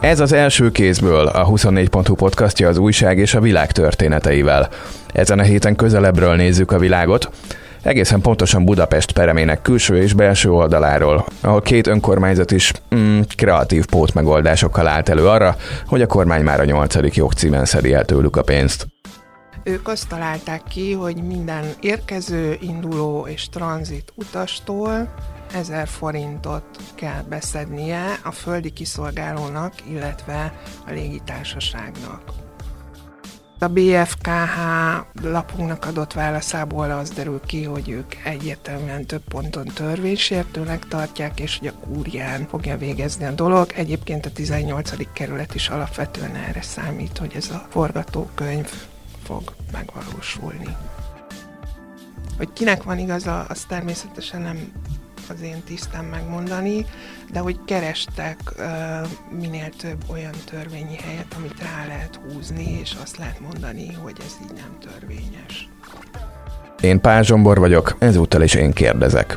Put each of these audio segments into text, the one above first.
Ez az első kézből a 24.hu podcastja az újság és a világ történeteivel. Ezen a héten közelebbről nézzük a világot, egészen pontosan Budapest peremének külső és belső oldaláról, ahol két önkormányzat is mm, kreatív pótmegoldásokkal állt elő arra, hogy a kormány már a nyolcadik jogcímen szedi el tőlük a pénzt. Ők azt találták ki, hogy minden érkező, induló és tranzit utastól 1000 forintot kell beszednie a földi kiszolgálónak, illetve a légitársaságnak. A BFKH lapunknak adott válaszából az derül ki, hogy ők egyértelműen több ponton törvénysértőnek tartják, és hogy a kúrián fogja végezni a dolog. Egyébként a 18. kerület is alapvetően erre számít, hogy ez a forgatókönyv fog megvalósulni. Hogy kinek van igaza, az természetesen nem az én tisztem megmondani, de hogy kerestek uh, minél több olyan törvényi helyet, amit rá lehet húzni, és azt lehet mondani, hogy ez így nem törvényes. Én Pál Zsombor vagyok, ezúttal is én kérdezek.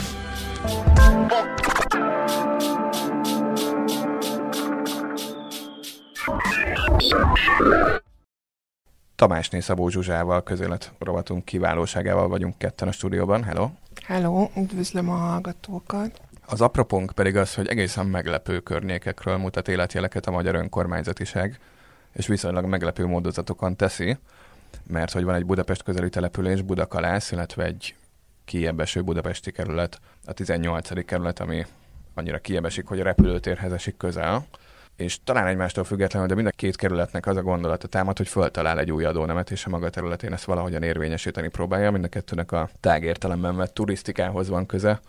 Tamásné Szabó Zsuzsával, közélet rovatunk kiválóságával vagyunk ketten a stúdióban. Hello! Hello, üdvözlöm a hallgatókat! Az apropónk pedig az, hogy egészen meglepő környékekről mutat életjeleket a magyar önkormányzatiság, és viszonylag meglepő módozatokon teszi, mert hogy van egy Budapest közeli település, Budakalász, illetve egy kiebeső budapesti kerület, a 18. kerület, ami annyira kiebesik, hogy a repülőtérhez esik közel, és talán egymástól függetlenül, de mind a két kerületnek az a gondolata támad, hogy föltalál egy új adónemet, és a maga területén ezt valahogyan érvényesíteni próbálja. Mind a kettőnek a tágértelemben vett turisztikához van köze,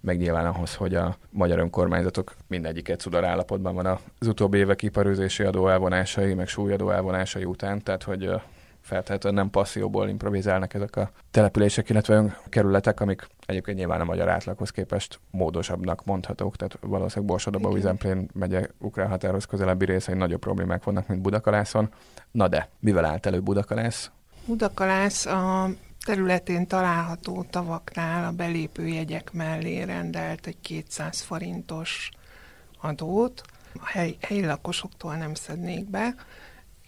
meg nyilván ahhoz, hogy a magyar önkormányzatok mindegyiket szudar állapotban van az utóbbi évek iparőzési adó elvonásai, meg súlyadó elvonásai után, tehát hogy feltétlenül nem passzióból improvizálnak ezek a települések, illetve kerületek, amik egyébként nyilván a magyar átlaghoz képest módosabbnak mondhatók, tehát valószínűleg Borsodaba, Vizemplén megye ukrán határhoz közelebbi részein nagyobb problémák vannak, mint Budakalászon. Na de, mivel állt elő Budakalász? Budakalász a területén található tavaknál a belépő jegyek mellé rendelt egy 200 forintos adót, a hely, helyi lakosoktól nem szednék be,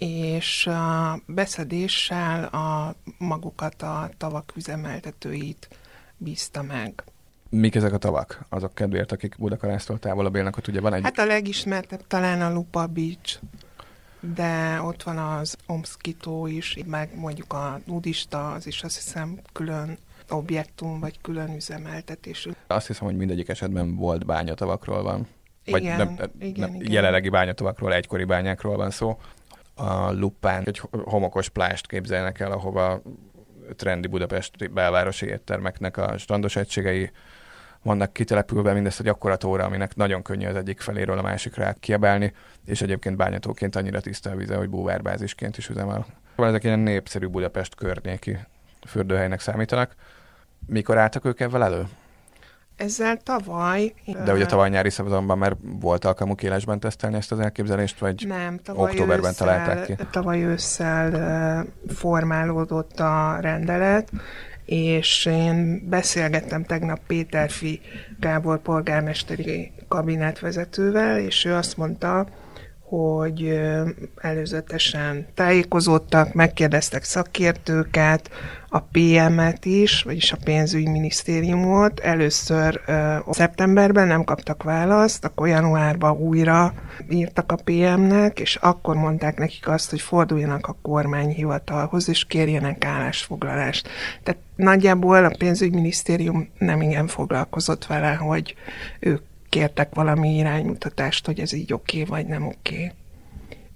és a beszedéssel a magukat a tavak üzemeltetőit bízta meg. Mik ezek a tavak? Azok kedvéért, akik Budakalásztól távolabb élnek, ott ugye van egy... Hát a legismertebb talán a Lupa Beach, de ott van az Omskitó is, meg mondjuk a nudista, az is azt hiszem külön objektum, vagy külön üzemeltetésű. Azt hiszem, hogy mindegyik esetben volt bányatavakról van. Vagy igen, nem, igen, nem, igen. jelenlegi bányatavakról, egykori bányákról van szó. A Lupán egy homokos plást képzelnek el, ahova trendi budapesti belvárosi éttermeknek a strandos egységei vannak kitelepülve, mindezt egy akkora tóra, aminek nagyon könnyű az egyik feléről a másikra kiabálni, és egyébként bányatóként annyira tiszta a vize, hogy búvárbázisként is üzemel. Ezek ilyen népszerű Budapest környéki fürdőhelynek számítanak. Mikor álltak ők ebben elő? Ezzel tavaly... De ugye tavaly nyári szezonban már volt alkalmuk élesben tesztelni ezt az elképzelést, vagy nem, tavaly októberben ősszel, találták ki? Tavaly ősszel formálódott a rendelet, és én beszélgettem tegnap Péterfi Gábor polgármesteri kabinetvezetővel, és ő azt mondta, hogy előzetesen tájékozódtak, megkérdeztek szakértőket, a PM-et is, vagyis a pénzügyminisztériumot. Először uh, szeptemberben nem kaptak választ, akkor januárban újra írtak a PM-nek, és akkor mondták nekik azt, hogy forduljanak a kormányhivatalhoz, és kérjenek állásfoglalást. Tehát nagyjából a pénzügyminisztérium nem igen foglalkozott vele, hogy ők kértek valami iránymutatást, hogy ez így oké okay, vagy nem oké. Okay.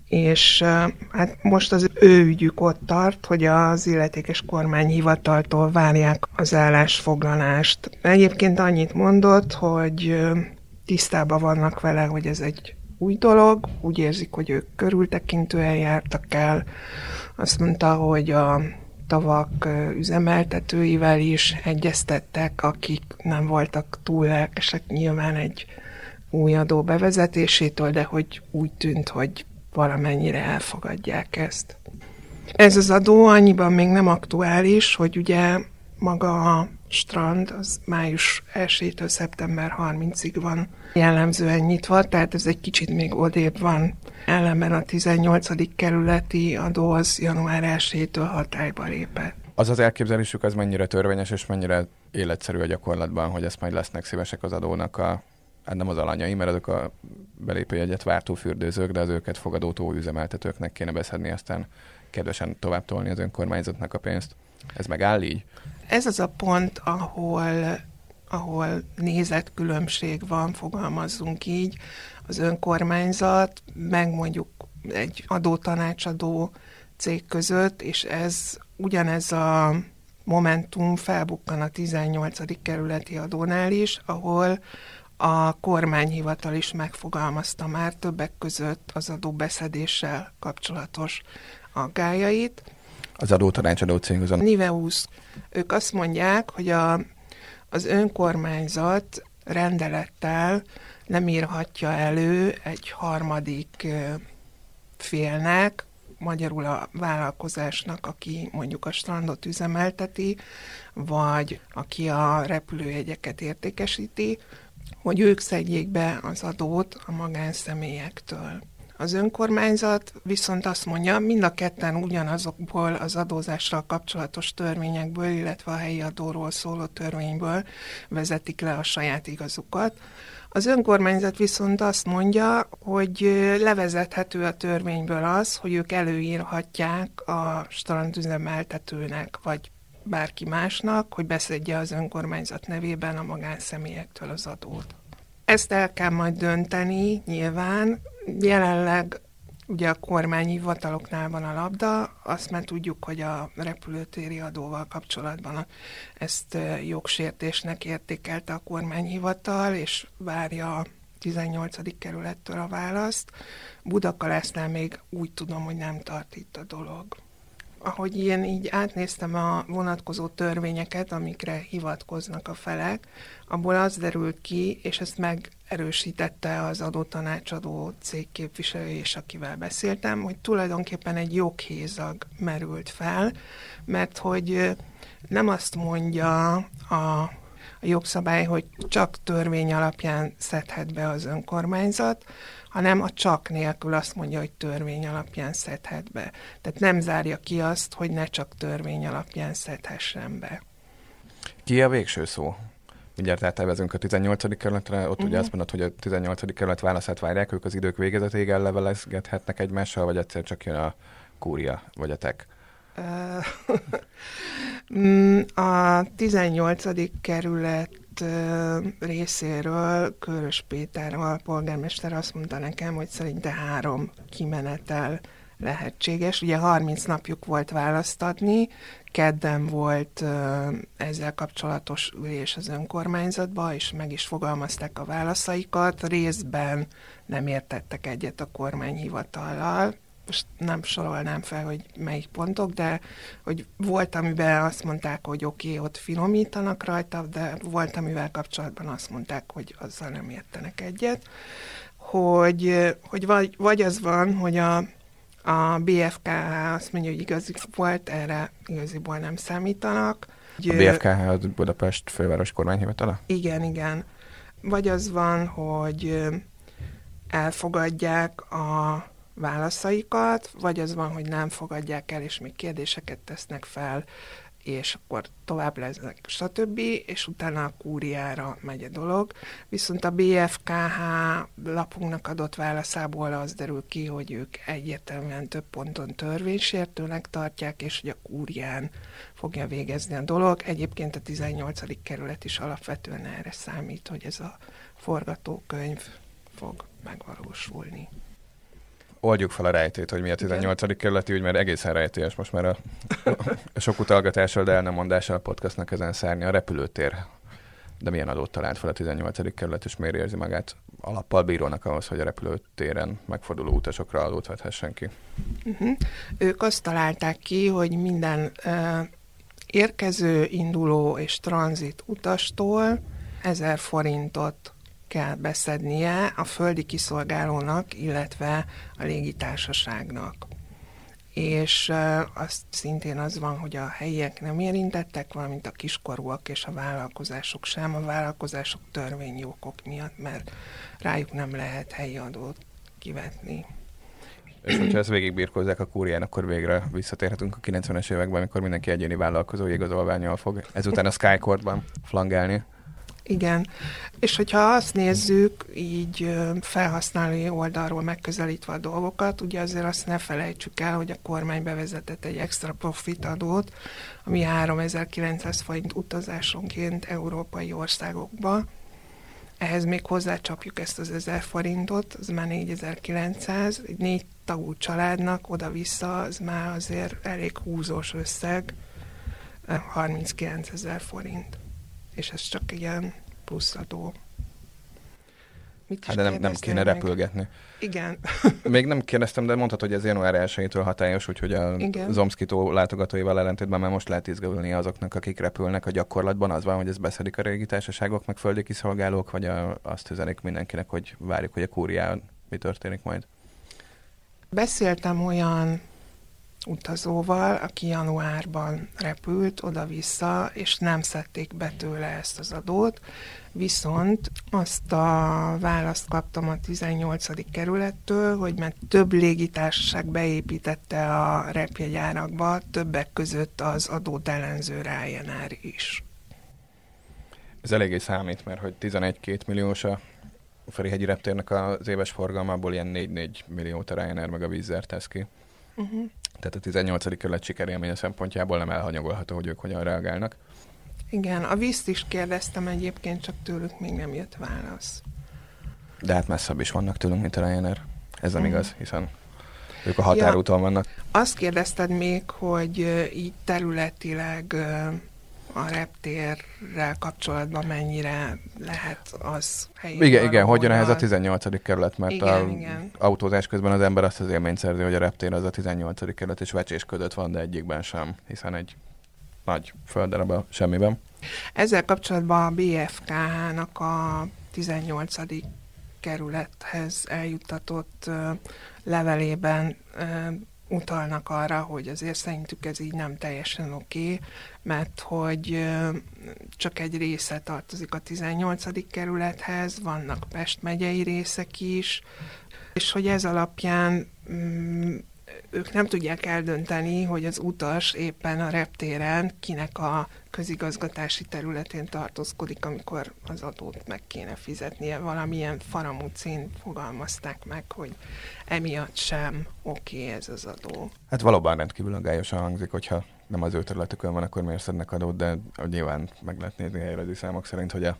És hát most az ő ügyük ott tart, hogy az illetékes kormányhivataltól várják az állásfoglalást. Egyébként annyit mondott, hogy tisztában vannak vele, hogy ez egy új dolog, úgy érzik, hogy ők körültekintően jártak el. Azt mondta, hogy a tavak üzemeltetőivel is egyeztettek, akik nem voltak túl lelkesek nyilván egy új adó bevezetésétől, de hogy úgy tűnt, hogy valamennyire elfogadják ezt. Ez az adó annyiban még nem aktuális, hogy ugye maga a strand az május 1-től szeptember 30-ig van jellemzően nyitva, tehát ez egy kicsit még odébb van. Ellenben a 18. kerületi adó az január 1-től hatályba lépett. Az az elképzelésük az mennyire törvényes és mennyire életszerű a gyakorlatban, hogy ezt majd lesznek szívesek az adónak a hát nem az alanyai, mert azok a belépőjegyet váltó fürdőzők, de az őket fogadó tóüzemeltetőknek kéne beszedni, aztán kedvesen tovább tolni az önkormányzatnak a pénzt. Ez megáll így? Ez az a pont, ahol ahol nézetkülönbség van, fogalmazzunk így, az önkormányzat, meg mondjuk egy adótanácsadó cég között, és ez ugyanez a momentum felbukkan a 18. kerületi adónál is, ahol a kormányhivatal is megfogalmazta már többek között az adóbeszedéssel kapcsolatos aggájait. Az adótanácsadó cég az a... Niveus. Ők azt mondják, hogy a, az önkormányzat rendelettel nem írhatja elő egy harmadik félnek, magyarul a vállalkozásnak, aki mondjuk a strandot üzemelteti, vagy aki a repülőjegyeket értékesíti, hogy ők szedjék be az adót a magánszemélyektől. Az önkormányzat viszont azt mondja, mind a ketten ugyanazokból az adózással kapcsolatos törvényekből, illetve a helyi adóról szóló törvényből vezetik le a saját igazukat. Az önkormányzat viszont azt mondja, hogy levezethető a törvényből az, hogy ők előírhatják a strandüzemeltetőnek, vagy bárki másnak, hogy beszedje az önkormányzat nevében a magánszemélyektől az adót. Ezt el kell majd dönteni, nyilván. Jelenleg ugye a kormányi hivataloknál van a labda, azt már tudjuk, hogy a repülőtéri adóval kapcsolatban ezt jogsértésnek értékelte a kormányhivatal, és várja a 18. kerülettől a választ. Budakalásznál még úgy tudom, hogy nem tart itt a dolog ahogy én így átnéztem a vonatkozó törvényeket, amikre hivatkoznak a felek, abból az derült ki, és ezt megerősítette az adótanácsadó cég képviselő, és akivel beszéltem, hogy tulajdonképpen egy joghézag merült fel, mert hogy nem azt mondja a jogszabály, hogy csak törvény alapján szedhet be az önkormányzat, hanem a csak nélkül azt mondja, hogy törvény alapján szedhet be. Tehát nem zárja ki azt, hogy ne csak törvény alapján szedhessen be. Ki a végső szó? Mindjárt áttervezünk a 18. kerületre, ott uh-huh. ugye mhm. azt mondod, hogy a 18. kerület válaszát várják, ők az idők végezetéig ellevelezgethetnek egymással, vagy egyszer csak jön a kúria, vagy a tek? Mm, a 18. kerület részéről Körös Péter, a polgármester azt mondta nekem, hogy szerinte három kimenetel lehetséges. Ugye 30 napjuk volt választatni, kedden volt ezzel kapcsolatos ülés az önkormányzatba, és meg is fogalmazták a válaszaikat. Részben nem értettek egyet a kormányhivatallal, most nem sorolnám fel, hogy melyik pontok, de hogy volt, amiben azt mondták, hogy oké, okay, ott finomítanak rajta, de volt, amivel kapcsolatban azt mondták, hogy azzal nem értenek egyet. Hogy, hogy vagy, vagy az van, hogy a, a BFK azt mondja, hogy igazi volt, erre igaziból nem számítanak. A BFKH az Budapest főváros kormányhivatala? Igen, igen. Vagy az van, hogy elfogadják a válaszaikat, vagy az van, hogy nem fogadják el, és még kérdéseket tesznek fel, és akkor tovább lesznek, stb., és utána a kúriára megy a dolog. Viszont a BFKH lapunknak adott válaszából az derül ki, hogy ők egyértelműen több ponton törvénysértőnek tartják, és hogy a kúrián fogja végezni a dolog. Egyébként a 18. kerület is alapvetően erre számít, hogy ez a forgatókönyv fog megvalósulni oldjuk fel a rejtét, hogy mi a 18. Igen. kerületi ügy, mert egészen rejtélyes most már a, a sok utalgatással, de el nem mondással a podcastnak ezen szárni a repülőtér. De milyen adót talált fel a 18. kerület, és miért érzi magát alappal bírónak ahhoz, hogy a repülőtéren megforduló utasokra adót vethessen ki? Uh-huh. Ők azt találták ki, hogy minden uh, érkező, induló és tranzit utastól 1000 forintot kell beszednie a földi kiszolgálónak, illetve a légitársaságnak. és azt szintén az van, hogy a helyiek nem érintettek, valamint a kiskorúak és a vállalkozások sem, a vállalkozások törvényi okok miatt, mert rájuk nem lehet helyi adót kivetni. És hogyha ezt végigbírkozzák a kúrián, akkor végre visszatérhetünk a 90-es években, amikor mindenki egyéni vállalkozói igazolványjal fog ezután a Skycourt-ban flangálni. Igen, és hogyha azt nézzük, így felhasználói oldalról megközelítve a dolgokat, ugye azért azt ne felejtsük el, hogy a kormány bevezetett egy extra profit adót, ami 3900 forint utazásonként európai országokba. Ehhez még hozzácsapjuk ezt az 1000 forintot, az már 4900, egy négy tagú családnak oda-vissza, az már azért elég húzós összeg, 39 ezer forint és ez csak ilyen pluszadó. Mit hát de nem, nem kéne meg? repülgetni. Igen. Még nem kérdeztem, de mondhatod, hogy ez január 1 hatályos, úgyhogy a Zomszkitó látogatóival ellentétben már most lehet izgulni azoknak, akik repülnek a gyakorlatban. Az van, hogy ez beszedik a régi társaságok, meg földi kiszolgálók, vagy a, azt üzenik mindenkinek, hogy várjuk, hogy a kúrián mi történik majd. Beszéltem olyan utazóval, aki januárban repült oda-vissza, és nem szedték be tőle ezt az adót, viszont azt a választ kaptam a 18. kerülettől, hogy mert több légitársaság beépítette a repjegyárakba, többek között az adót ellenző Ryanair is. Ez eléggé számít, mert hogy 11-2 milliós a Ferihegyi reptérnek az éves forgalmából ilyen 4-4 milliót a Ryanair meg a Wizz tesz ki. Uh-huh. Tehát a 18. kerület sikerélménye szempontjából nem elhanyagolható, hogy ők hogyan reagálnak. Igen, a vízt is kérdeztem egyébként, csak tőlük még nem jött válasz. De hát messzebb is vannak tőlünk, mint a Ryanair. Ez nem uh-huh. igaz, hiszen ők a határúton ja, vannak. Azt kérdezted még, hogy így területileg a reptérrel kapcsolatban mennyire lehet az helyi Igen, igen, hogyan ehhez a 18. kerület, mert igen, a igen. autózás közben az ember azt az élményt szerzi, hogy a reptér az a 18. kerület, és vecsés ködött van, de egyikben sem, hiszen egy nagy földarab semmiben. Ezzel kapcsolatban a BFKH-nak a 18. kerülethez eljuttatott levelében utalnak arra, hogy azért szerintük ez így nem teljesen oké, okay, mert hogy csak egy része tartozik a 18. kerülethez, vannak Pest megyei részek is, és hogy ez alapján mm, ők nem tudják eldönteni, hogy az utas éppen a reptéren kinek a közigazgatási területén tartózkodik, amikor az adót meg kéne fizetnie. Valamilyen faramúcén fogalmazták meg, hogy emiatt sem oké okay ez az adó. Hát valóban rendkívül aggályosan hangzik, hogyha nem az ő területükön van, akkor miért szednek adót, de nyilván meg lehet nézni helyrezi számok szerint, hogy a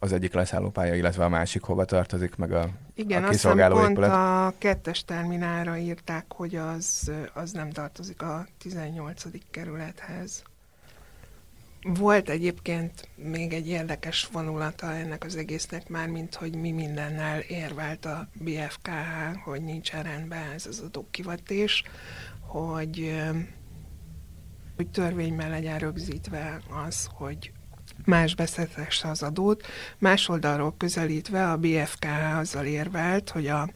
az egyik leszállópálya, illetve a másik hova tartozik, meg a, Igen, a kiszolgáló pont épület. a kettes terminálra írták, hogy az, az nem tartozik a 18. kerülethez. Volt egyébként még egy érdekes vonulata ennek az egésznek már, mint hogy mi mindennel érvelt a BFKH, hogy nincsen rendben ez az adókivatés, hogy, hogy törvényben legyen rögzítve az, hogy más beszedhesse az adót. Más oldalról közelítve a BFKH azzal érvelt, hogy a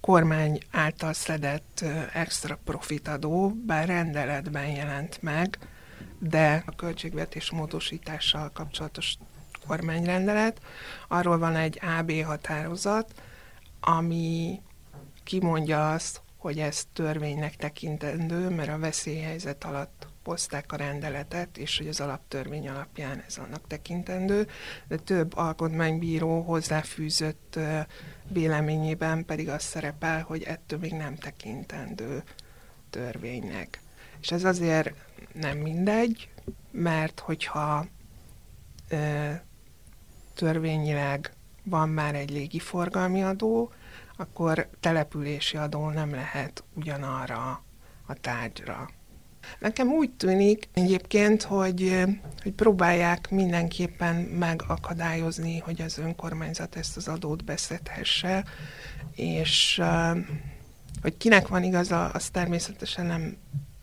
kormány által szedett extra profit adó, bár rendeletben jelent meg, de a költségvetés módosítással kapcsolatos kormányrendelet, arról van egy AB határozat, ami kimondja azt, hogy ez törvénynek tekintendő, mert a veszélyhelyzet alatt hozták a rendeletet, és hogy az alaptörvény alapján ez annak tekintendő, de több alkotmánybíró hozzáfűzött véleményében pedig az szerepel, hogy ettől még nem tekintendő törvénynek. És ez azért nem mindegy, mert hogyha ö, törvényileg van már egy légiforgalmi adó, akkor települési adó nem lehet ugyanarra a tárgyra. Nekem úgy tűnik egyébként, hogy, hogy próbálják mindenképpen megakadályozni, hogy az önkormányzat ezt az adót beszedhesse, és hogy kinek van igaza, az természetesen nem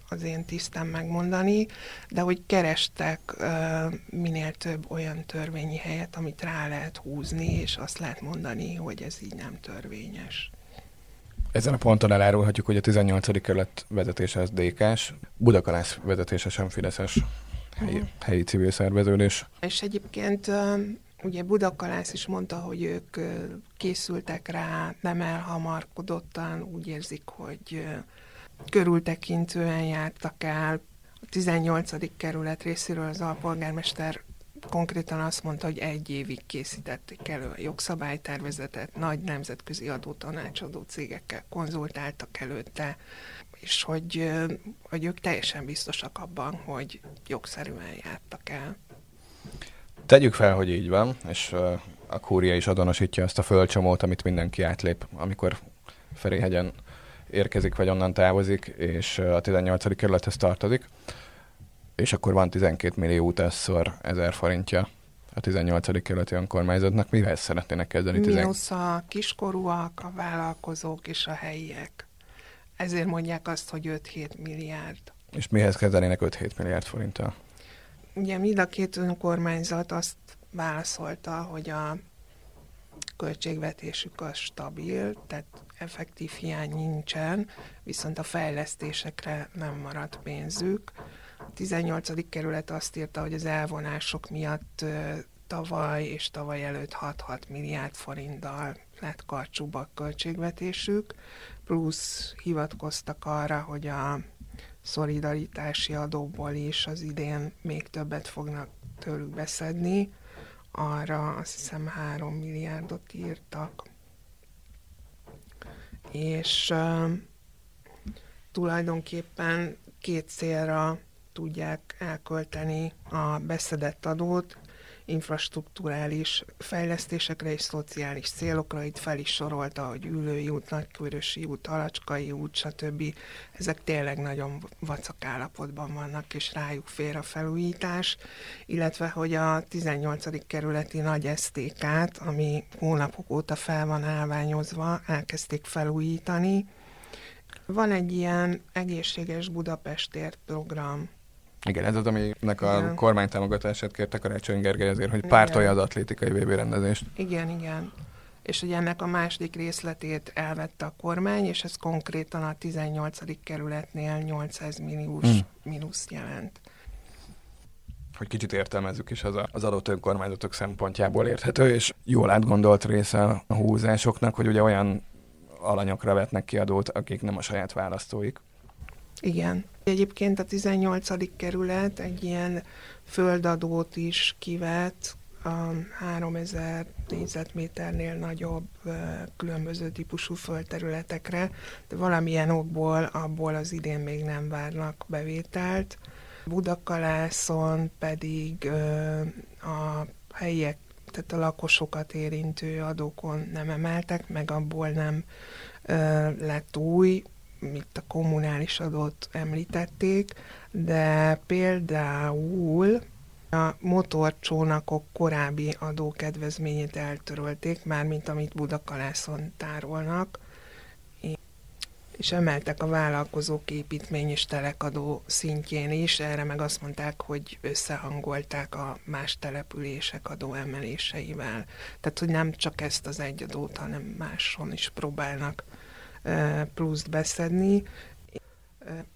az én tisztán megmondani, de hogy kerestek uh, minél több olyan törvényi helyet, amit rá lehet húzni, és azt lehet mondani, hogy ez így nem törvényes. Ezen a ponton elárulhatjuk, hogy a 18. kerület vezetése az DK-s, Budakalász vezetése sem Fideszes helyi, helyi civil szerveződés. És egyébként ugye Budakalász is mondta, hogy ők készültek rá, nem elhamarkodottan, úgy érzik, hogy körültekintően jártak el. A 18. kerület részéről az alpolgármester konkrétan azt mondta, hogy egy évig készítették elő a jogszabálytervezetet, nagy nemzetközi adótanácsadó cégekkel konzultáltak előtte, és hogy, hogy ők teljesen biztosak abban, hogy jogszerűen jártak el. Tegyük fel, hogy így van, és a kúria is azonosítja azt a földcsomót, amit mindenki átlép, amikor Ferihegyen érkezik, vagy onnan távozik, és a 18. kerülethez tartozik és akkor van 12 millió utasszor 1000 forintja a 18. kerületi önkormányzatnak. Mivel szeretnének kezdeni? Minusz a kiskorúak, a vállalkozók és a helyiek. Ezért mondják azt, hogy 5-7 milliárd. És mihez kezdenének 5-7 milliárd forinttal? Ugye mind a két önkormányzat azt válaszolta, hogy a költségvetésük az stabil, tehát effektív hiány nincsen, viszont a fejlesztésekre nem maradt pénzük. A 18. kerület azt írta, hogy az elvonások miatt tavaly és tavaly előtt 6-6 milliárd forinttal lett karcsúbb a költségvetésük, plusz hivatkoztak arra, hogy a szolidaritási adóból is az idén még többet fognak tőlük beszedni, arra azt hiszem 3 milliárdot írtak. És tulajdonképpen két célra tudják elkölteni a beszedett adót, infrastruktúrális fejlesztésekre és szociális célokra. Itt fel is sorolta, hogy Ülői út, Nagykörösi út, Alacskai út, stb. Ezek tényleg nagyon vacak állapotban vannak, és rájuk fér a felújítás, illetve hogy a 18. kerületi nagy esztékát, ami hónapok óta fel van állványozva, elkezdték felújítani. Van egy ilyen egészséges Budapestért program, igen, ez az, aminek a igen. kormány támogatását kérte Karácsony Gergely azért, hogy pártolja az atlétikai VB rendezést. Igen, igen. És hogy ennek a második részletét elvette a kormány, és ez konkrétan a 18. kerületnél 800 milliós hmm. mínusz jelent. Hogy kicsit értelmezzük is, az a, az adott önkormányzatok szempontjából érthető, és jól átgondolt része a húzásoknak, hogy ugye olyan alanyokra vetnek ki adót, akik nem a saját választóik. Igen. Egyébként a 18. kerület egy ilyen földadót is kivet, a 3000 négyzetméternél nagyobb különböző típusú földterületekre, de valamilyen okból abból az idén még nem várnak bevételt. Budakalászon pedig a helyiek, tehát a lakosokat érintő adókon nem emeltek, meg abból nem lett új, mint a kommunális adót említették, de például a motorcsónakok korábbi adókedvezményét eltörölték, mármint amit Budakalászon tárolnak, és emeltek a vállalkozók építmény és telekadó szintjén is, erre meg azt mondták, hogy összehangolták a más települések adó emeléseivel. Tehát, hogy nem csak ezt az egy adót, hanem máson is próbálnak pluszt beszedni.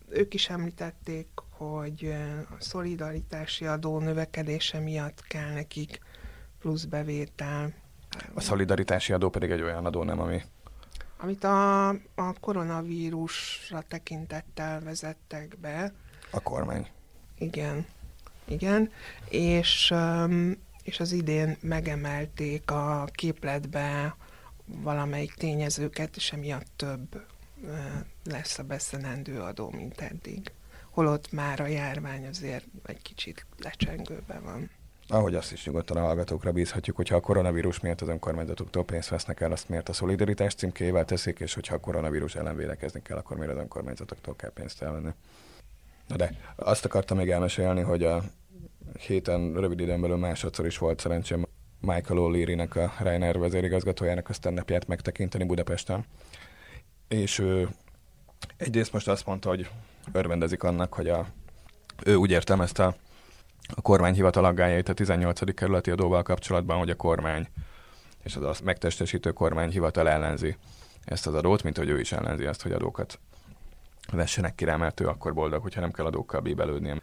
Ők is említették, hogy a szolidaritási adó növekedése miatt kell nekik plusz bevétel. A szolidaritási adó pedig egy olyan adó, nem, ami amit a, a koronavírusra tekintettel vezettek be. A kormány. Igen, igen, és, és az idén megemelték a képletbe valamelyik tényezőket, és emiatt több lesz a beszedendő adó, mint eddig. Holott már a járvány azért egy kicsit lecsengőben van. Ahogy azt is nyugodtan a hallgatókra bízhatjuk, hogyha a koronavírus miatt az önkormányzatoktól pénzt vesznek el, azt miért a szolidaritás címkével teszik, és hogyha a koronavírus ellen védekezni kell, akkor miért az önkormányzatoktól kell pénzt elvenni. Na de azt akartam még elmesélni, hogy a héten rövid időn belül másodszor is volt szerencsém Michael O'Leary-nek, a Reiner vezérigazgatójának a stand megtekinteni Budapesten. És ő egyrészt most azt mondta, hogy örvendezik annak, hogy a, ő úgy értelmezte a kormány hivatal aggájait a 18. kerületi adóval kapcsolatban, hogy a kormány és az azt megtestesítő kormány hivatal ellenzi ezt az adót, mint hogy ő is ellenzi azt, hogy adókat vessenek ki rá, mert ő akkor boldog, hogyha nem kell adókkal bíbelődnie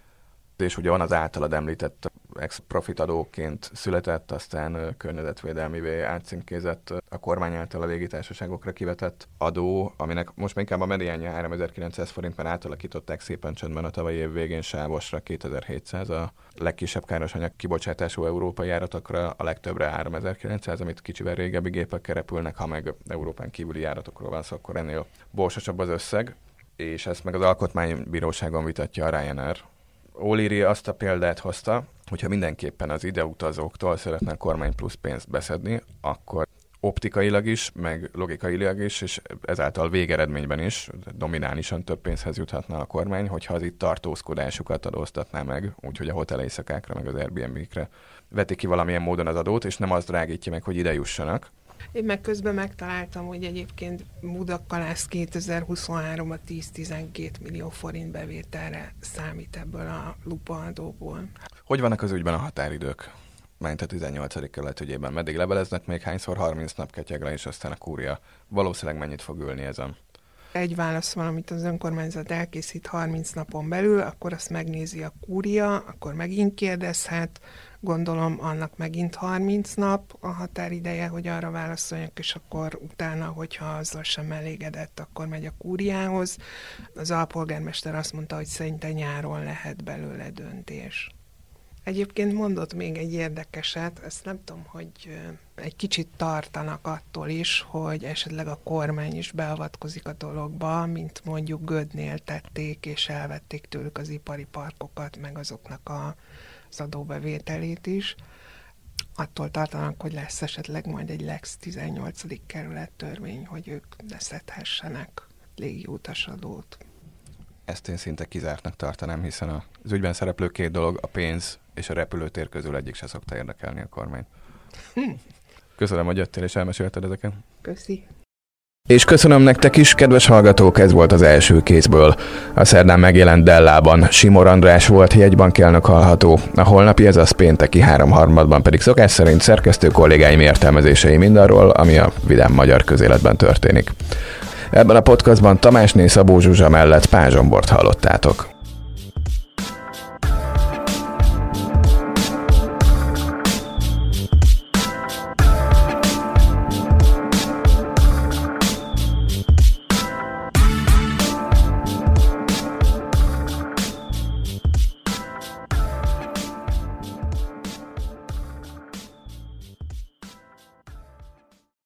és ugye van az általad említett ex-profit adóként született, aztán környezetvédelmivé átcímkézett a kormány által a légitársaságokra kivetett adó, aminek most még inkább a mediánja 3900 forint, mert átalakították szépen csöndben a tavalyi év végén sávosra 2700 a legkisebb károsanyag kibocsátású európai járatokra, a legtöbbre 3900, amit kicsivel régebbi gépekkel repülnek, ha meg Európán kívüli járatokról van szó, akkor ennél borsosabb az összeg és ezt meg az alkotmánybíróságon vitatja a Ryanair, O'Leary azt a példát hozta, hogyha mindenképpen az ideutazóktól szeretne a kormány plusz pénzt beszedni, akkor optikailag is, meg logikailag is, és ezáltal végeredményben is dominálisan több pénzhez juthatna a kormány, hogyha az itt tartózkodásukat adóztatná meg, úgyhogy a hotel éjszakákra, meg az Airbnb-kre veti ki valamilyen módon az adót, és nem az drágítja meg, hogy ide jussanak, én meg közben megtaláltam, hogy egyébként Budakalász 2023 a 10-12 millió forint bevételre számít ebből a lupaadóból. Hogy vannak az ügyben a határidők? Mert a 18. kerület ügyében meddig leveleznek, még hányszor 30 nap ketyegre, és aztán a kúria valószínűleg mennyit fog ülni ezen? Egy válasz van, amit az önkormányzat elkészít 30 napon belül, akkor azt megnézi a kúria, akkor megint kérdezhet, gondolom annak megint 30 nap a határideje, hogy arra válaszoljak, és akkor utána, hogyha azzal sem elégedett, akkor megy a kúriához. Az alpolgármester azt mondta, hogy szerinte nyáron lehet belőle döntés. Egyébként mondott még egy érdekeset, ezt nem tudom, hogy egy kicsit tartanak attól is, hogy esetleg a kormány is beavatkozik a dologba, mint mondjuk Gödnél tették, és elvették tőlük az ipari parkokat, meg azoknak a az adóbevételét is. Attól tartanak, hogy lesz esetleg majd egy Lex 18. kerület törvény, hogy ők ne szedhessenek utasadót. Ezt én szinte kizártnak tartanám, hiszen az ügyben szereplő két dolog, a pénz és a repülőtér közül egyik se szokta érdekelni a kormány. Hm. Köszönöm, hogy jöttél és elmesélted ezeket. Köszi. És köszönöm nektek is, kedves hallgatók, ez volt az első kézből. A szerdán megjelent Dellában Simor András volt jegybankelnök hallható, a holnapi ez az pénteki háromharmadban pedig szokás szerint szerkesztő kollégáim értelmezései mindarról, ami a vidám magyar közéletben történik. Ebben a podcastban Tamásné Szabó Zsuzsa mellett Pázsombort hallottátok.